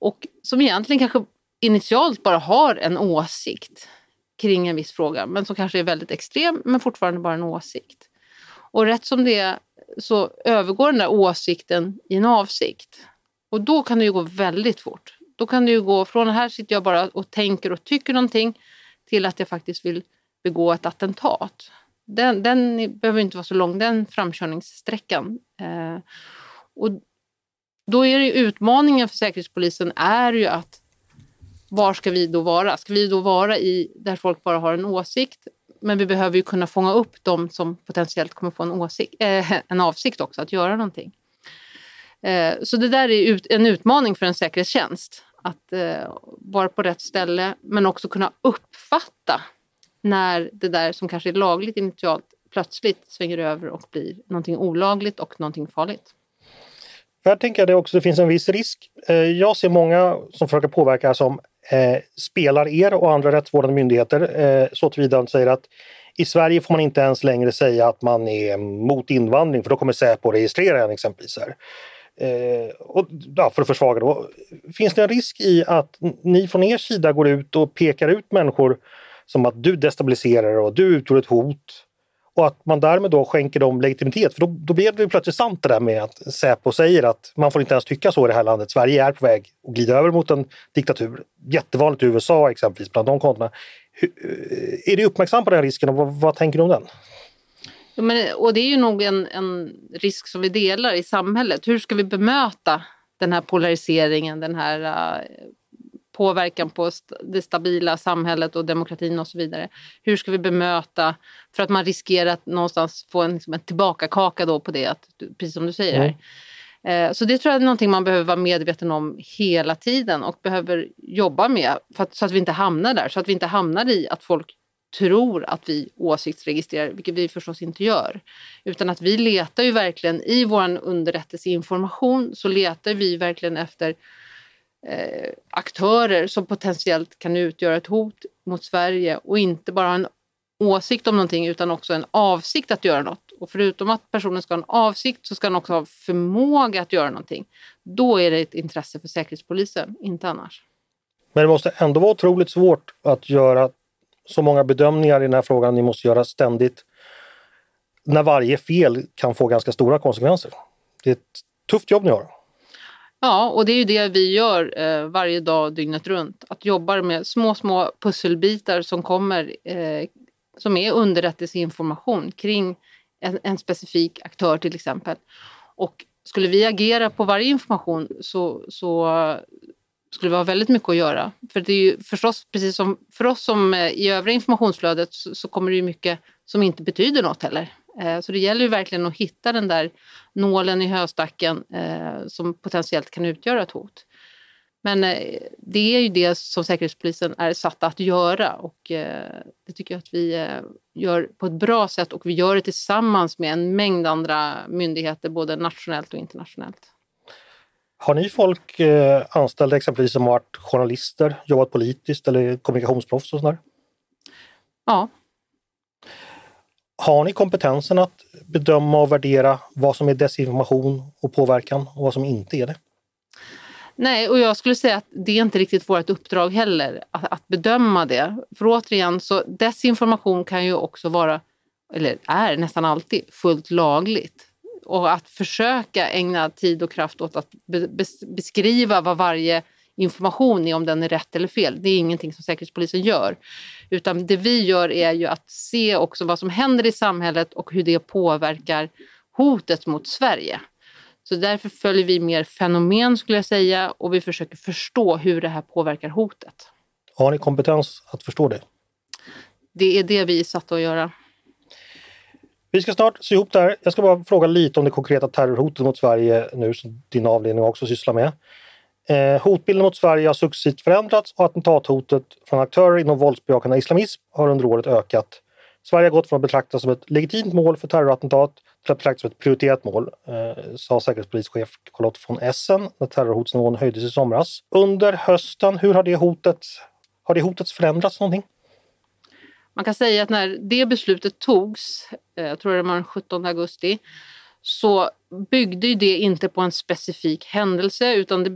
och som egentligen kanske initialt bara har en åsikt kring en viss fråga, men som kanske är väldigt extrem, men fortfarande bara en åsikt. Och rätt som det är så övergår den där åsikten i en avsikt. Och då kan det ju gå väldigt fort. Då kan det ju gå från här sitter jag bara och tänker och tycker någonting till att jag faktiskt vill begå ett attentat. Den, den behöver inte vara så lång, den framkörningssträckan. Eh, och då är det utmaningen för Säkerhetspolisen är ju att var ska vi då vara? Ska vi då vara i där folk bara har en åsikt? Men vi behöver ju kunna fånga upp de som potentiellt kommer få en, åsikt, eh, en avsikt också att göra någonting. Eh, så det där är ut, en utmaning för en säkerhetstjänst. Att eh, vara på rätt ställe men också kunna uppfatta när det där som kanske är lagligt initialt plötsligt svänger över och blir någonting olagligt och någonting farligt. Här tänker jag det också det finns en viss risk. Eh, jag ser många som försöker påverka som eh, spelar er och andra rättsvårdande myndigheter eh, så tillvida att säger att i Sverige får man inte ens längre säga att man är mot invandring för då kommer Säpo registrera en exempelvis. Här. Eh, och, ja, för att försvaga då. Finns det en risk i att ni från er sida går ut och pekar ut människor som att du destabiliserar och du utgör ett hot och att man därmed då skänker dem legitimitet. För då, då blir det plötsligt sant det där med att Säpo säger att man får inte ens tycka så i det här landet. Sverige är på väg att glida över mot en diktatur. Jättevanligt i USA exempelvis, bland de kontona. Eh, är du uppmärksam på den risken och vad, vad tänker du om den? Ja, men, och det är ju nog en, en risk som vi delar i samhället. Hur ska vi bemöta den här polariseringen, den här uh, påverkan på det stabila samhället och demokratin och så vidare. Hur ska vi bemöta, för att man riskerar att någonstans få en, liksom en tillbakakaka då på det, att, precis som du säger här. Mm. Så det tror jag är någonting man behöver vara medveten om hela tiden och behöver jobba med för att, så att vi inte hamnar där. Så att vi inte hamnar i att folk tror att vi åsiktsregistrerar, vilket vi förstås inte gör. Utan att vi letar ju verkligen i vår underrättelseinformation så letar vi verkligen efter eh, aktörer som potentiellt kan utgöra ett hot mot Sverige och inte bara ha en åsikt om någonting utan också en avsikt att göra något. Och förutom att personen ska ha en avsikt så ska den också ha förmåga att göra någonting. Då är det ett intresse för Säkerhetspolisen, inte annars. Men det måste ändå vara otroligt svårt att göra så många bedömningar i den här frågan ni måste göra ständigt. När varje fel kan få ganska stora konsekvenser. Det är ett tufft jobb ni har. Ja, och det är ju det vi gör eh, varje dag dygnet runt. Att jobba med små, små pusselbitar som kommer eh, som är underrättelseinformation kring en, en, specifik aktör till exempel. Och skulle vi agera på varje information så, så skulle vi ha väldigt mycket att göra. För det är ju förstås, precis som för oss som eh, i övriga informationsflödet så, så kommer det ju mycket som inte betyder något heller. Eh, så det gäller ju verkligen att hitta den där nålen i höstacken eh, som potentiellt kan utgöra ett hot. Men eh, det är ju det som Säkerhetspolisen är satta att göra och det tycker jag att vi gör på ett bra sätt och vi gör det tillsammans med en mängd andra myndigheter både nationellt och internationellt. Har ni folk anställda exempelvis som har varit journalister, jobbat politiskt eller kommunikationsproffs och sådär? Ja, har ni kompetensen att bedöma och värdera vad som är desinformation och påverkan och vad som inte är det? Nej, och jag skulle säga att det är inte riktigt vårt uppdrag heller att, att, bedöma det. För återigen, så desinformation kan ju också vara, eller är nästan alltid, fullt lagligt. Och att försöka ägna tid och kraft åt att be, beskriva vad varje information är om den är rätt eller fel. Det är ingenting som Säkerhetspolisen gör. Utan det vi gör är ju att se också vad som händer i samhället och hur det påverkar hotet mot Sverige. Så därför följer vi mer fenomen skulle jag säga och vi försöker förstå hur det här påverkar hotet. Har ni kompetens att förstå det? Det är det vi är satta att göra. Vi ska snart se ihop det här. Jag ska bara fråga lite om det konkreta terrorhotet mot Sverige nu som din avdelning också sysslar med. Eh, hotbilden mot Sverige har successivt förändrats och attentathotet från aktörer inom våldsbejakande islamism har under året ökat. Sverige har gått från att betraktas som ett legitimt mål för terrorattentat till att betraktas som ett prioriterat mål, eh, sa säkerhetspolischef Charlotte von Essen när terrorhotsnivån höjdes i somras. Under hösten, hur har det hotet, har det hotet förändrats någonting? Man kan säga att när det beslutet togs, eh, jag tror det var den 17 augusti, så byggde det inte på en specifik händelse utan det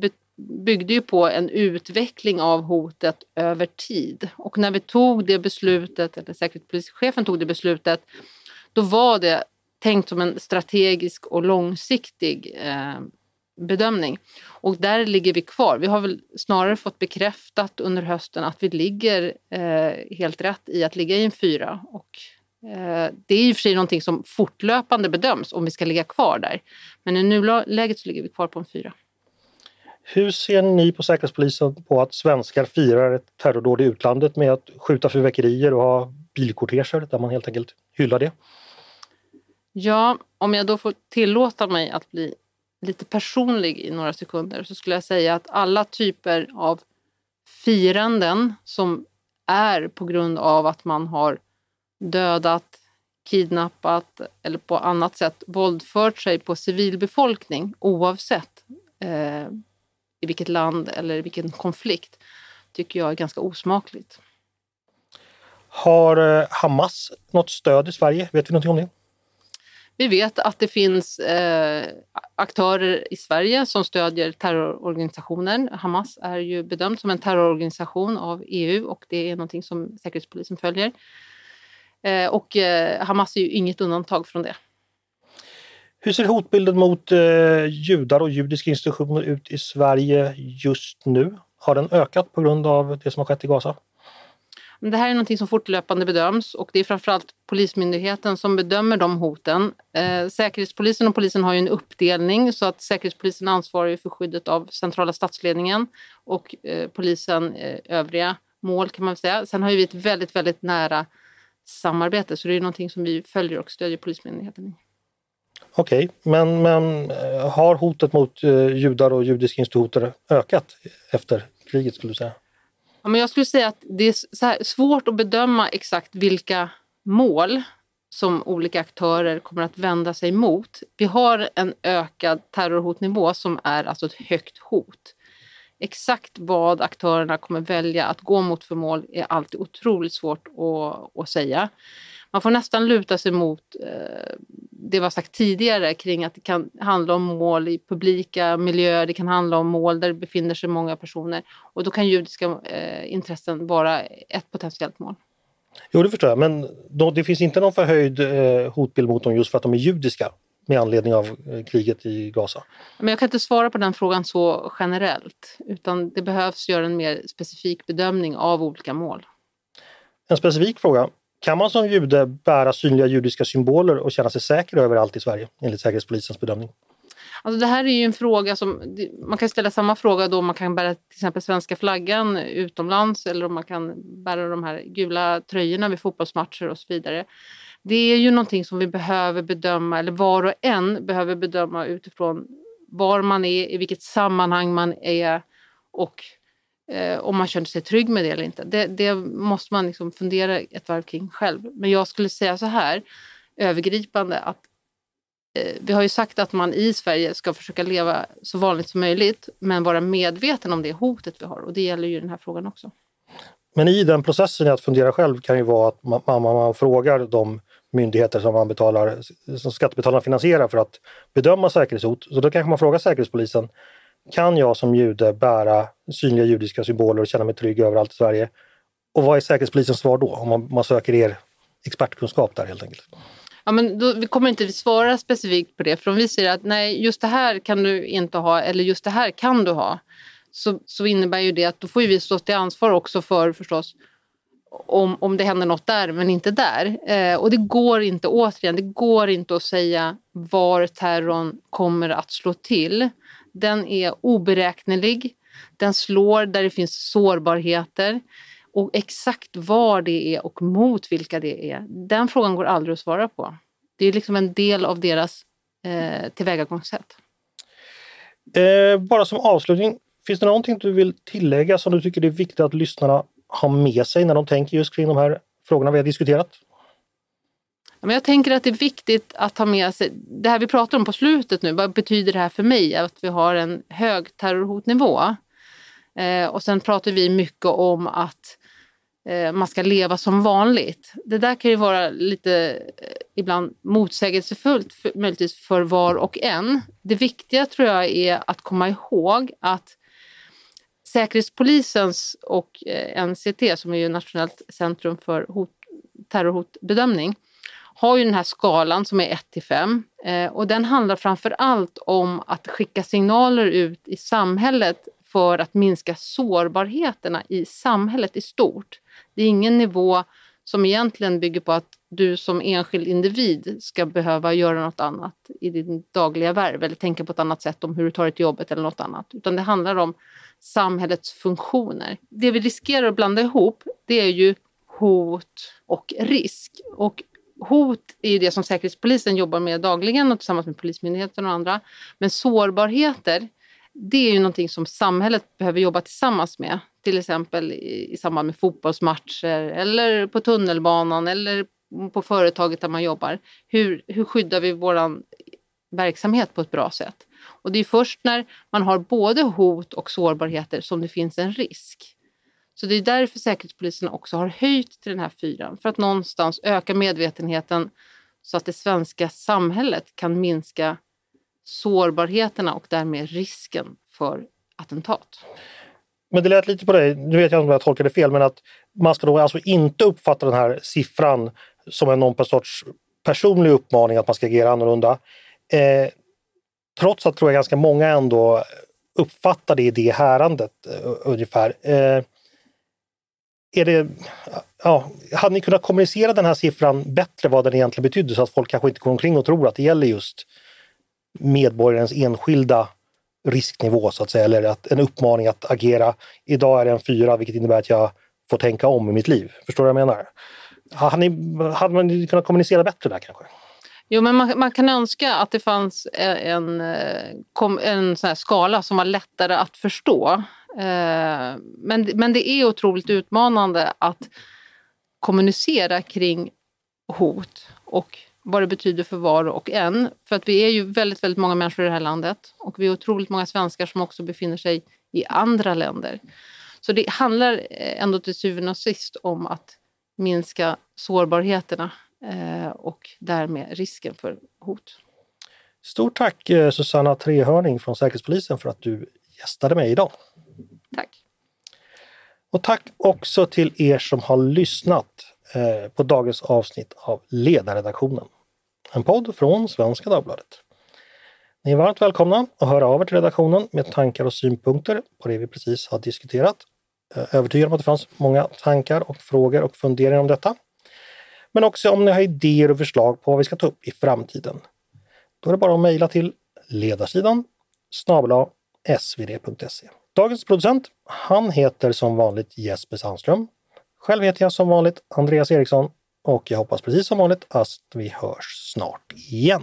byggde ju på en utveckling av hotet över tid. Och när vi tog det beslutet, eller säkerhetspolischefen tog det beslutet, då var det tänkt som en strategisk och långsiktig eh, bedömning. Och där ligger vi kvar. Vi har väl snarare fått bekräftat under hösten att vi ligger eh, helt rätt i att ligga i en fyra. Och, eh, det är i och för sig någonting som fortlöpande bedöms om vi ska ligga kvar där. Men i nuläget så ligger vi kvar på en fyra. Hur ser ni på Säkerhetspolisen på att svenskar firar ett terrordåd i utlandet med att skjuta fyrverkerier och ha bilkorteger där man helt enkelt hyllar det? Ja, om jag då får tillåta mig att bli lite personlig i några sekunder så skulle jag säga att alla typer av firanden som är på grund av att man har dödat, kidnappat eller på annat sätt våldfört sig på civilbefolkning oavsett eh, i vilket land eller i vilken konflikt tycker jag är ganska osmakligt. Har eh, Hamas något stöd i Sverige? Vet vi någonting om det? Vi vet att det finns eh, aktörer i Sverige som stödjer terrororganisationer. Hamas är ju bedömd som en terrororganisation av EU och det är någonting som Säkerhetspolisen följer. Eh, och eh, Hamas är ju inget undantag från det. Hur ser hotbilden mot eh, judar och judiska institutioner ut i Sverige just nu? Har den ökat på grund av det som har skett i Gaza? Det här är något som fortlöpande bedöms och det är framförallt Polismyndigheten som bedömer de hoten. Eh, Säkerhetspolisen och polisen har ju en uppdelning så att Säkerhetspolisen ansvarar för skyddet av centrala statsledningen och eh, polisen eh, övriga mål kan man säga. Sen har vi ett väldigt, väldigt nära samarbete så det är någonting som vi följer och stödjer Polismyndigheten i. Okej, okay, men, men eh, har hotet mot eh, judar och judiska institutioner ökat efter kriget skulle du säga? Ja, men jag skulle säga att det är svårt att bedöma exakt vilka mål som olika aktörer kommer att vända sig mot. Vi har en ökad terrorhotnivå som är alltså ett högt hot. Exakt vad aktörerna kommer välja att gå mot för mål är alltid otroligt svårt att, att säga. Man får nästan luta sig mot eh, det var sagt tidigare kring att det kan handla om mål i publika miljöer, det kan handla om mål där det befinner sig många personer och då kan judiska eh, intressen vara ett potentiellt mål. Jo, det förstår jag, men då, det finns inte någon förhöjd eh, hotbild mot dem just för att de är judiska med anledning av eh, kriget i Gaza? Men jag kan inte svara på den frågan så generellt utan det behövs göra en mer specifik bedömning av olika mål. En specifik fråga. Kan man som jude bära synliga judiska symboler och känna sig säker överallt i Sverige enligt Säkerhetspolisens bedömning? Alltså det här är ju en fråga som... Man kan ställa samma fråga då om man kan bära till exempel svenska flaggan utomlands eller om man kan bära de här gula tröjorna vid fotbollsmatcher och så vidare. Det är ju någonting som vi behöver bedöma, eller var och en behöver bedöma utifrån var man är, i vilket sammanhang man är och eh, om man känner sig trygg med det eller inte. Det, det måste man liksom fundera ett varv kring själv. Men jag skulle säga så här övergripande att eh, vi har ju sagt att man i Sverige ska försöka leva så vanligt som möjligt men vara medveten om det hotet vi har och det gäller ju den här frågan också. Men i den processen att fundera själv kan ju vara att man, man, man frågar de myndigheter som man betalar, som skattebetalarna finansierar för att bedöma säkerhetshot. Så då kanske man frågar Säkerhetspolisen, kan jag som jude bära synliga judiska symboler och känna mig trygg överallt i Sverige? Och vad är Säkerhetspolisens svar då, om man, man söker er expertkunskap där helt enkelt? Ja, men då, vi kommer inte svara specifikt på det, för om vi säger att nej, just det här kan du inte ha eller just det här kan du ha, så, så innebär ju det att då får vi stå till ansvar också för förstås om, om det händer något där men inte där. Eh, och det går inte, återigen, det går inte att säga var terrorn kommer att slå till. Den är oberäknelig. Den slår där det finns sårbarheter. Och exakt var det är och mot vilka det är, den frågan går aldrig att svara på. Det är liksom en del av deras eh, tillvägagångssätt. Eh, bara som avslutning, finns det någonting du vill tillägga som du tycker är viktigt att lyssnarna har med sig när de tänker just kring de här frågorna vi har diskuterat? Men jag tänker att det är viktigt att ha med sig, det här vi pratar om på slutet nu, vad betyder det här för mig? Att vi har en hög terrorhotnivå. Eh, och sen pratar vi mycket om att eh, man ska leva som vanligt. Det där kan ju vara lite eh, ibland motsägelsefullt för, möjligtvis för var och en. Det viktiga tror jag är att komma ihåg att Säkerhetspolisens och eh, NCT, som är ju Nationellt centrum för hot, terrorhotbedömning, har ju den här skalan som är 1 till 5 eh, och den handlar framför allt om att skicka signaler ut i samhället för att minska sårbarheterna i samhället i stort. Det är ingen nivå som egentligen bygger på att du som enskild individ ska behöva göra något annat i din dagliga värv eller tänka på ett annat sätt om hur du tar dig till jobbet eller något annat. Utan det handlar om samhällets funktioner. Det vi riskerar att blanda ihop det är ju hot och risk. Och hot är ju det som Säkerhetspolisen jobbar med dagligen och tillsammans med Polismyndigheten och andra. Men sårbarheter, det är ju någonting som samhället behöver jobba tillsammans med. Till exempel i, i samband med fotbollsmatcher eller på tunnelbanan eller på företaget där man jobbar. Hur, hur skyddar vi vår verksamhet på ett bra sätt? Och det är först när man har både hot och sårbarheter som det finns en risk. Så det är därför Säkerhetspolisen också har höjt till den här fyran, för att någonstans öka medvetenheten så att det svenska samhället kan minska sårbarheterna och därmed risken för attentat. Men det lät lite på dig, nu vet jag inte om jag tolkade fel, men att man ska då alltså inte uppfatta den här siffran som en någon sorts personlig uppmaning att man ska agera annorlunda. Eh, trots att tror jag ganska många ändå uppfattar det i det härandet uh, ungefär. Eh, är det, ja, hade ni kunnat kommunicera den här siffran bättre vad den egentligen betydde så att folk kanske inte går omkring och tror att det gäller just medborgarens enskilda risknivå så att säga, eller att en uppmaning att agera. Idag är det en fyra vilket innebär att jag får tänka om i mitt liv. Förstår du vad jag menar? Hade, ni, hade man kunnat kommunicera bättre där kanske? Jo, men man, man, kan önska att det fanns eh, en, eh, en, en sån skala som var lättare att förstå. Eh, men, men det är otroligt utmanande att kommunicera kring hot och vad det betyder för var och en. För att vi är ju väldigt, väldigt många människor i det här landet och vi är otroligt många svenskar som också befinner sig i andra länder. Så det handlar eh, ändå till syvende och sist om att minska sårbarheterna eh, och därmed risken för hot. Stort tack Susanna Trehörning från Säkerhetspolisen för att du gästade mig idag. Och tack också till er som har lyssnat eh, på dagens avsnitt av Ledarredaktionen. En podd från Svenska Dagbladet. Ni är varmt välkomna att höra av er till redaktionen med tankar och synpunkter på det vi precis har diskuterat. Jag är övertygad om att det fanns många tankar och frågor och funderingar om detta men också om ni har idéer och förslag på vad vi ska ta upp i framtiden. Då är det bara att mejla till ledarsidan snabla svd.se. Dagens producent, han heter som vanligt Jesper Sandström. Själv heter jag som vanligt Andreas Eriksson och jag hoppas precis som vanligt att vi hörs snart igen.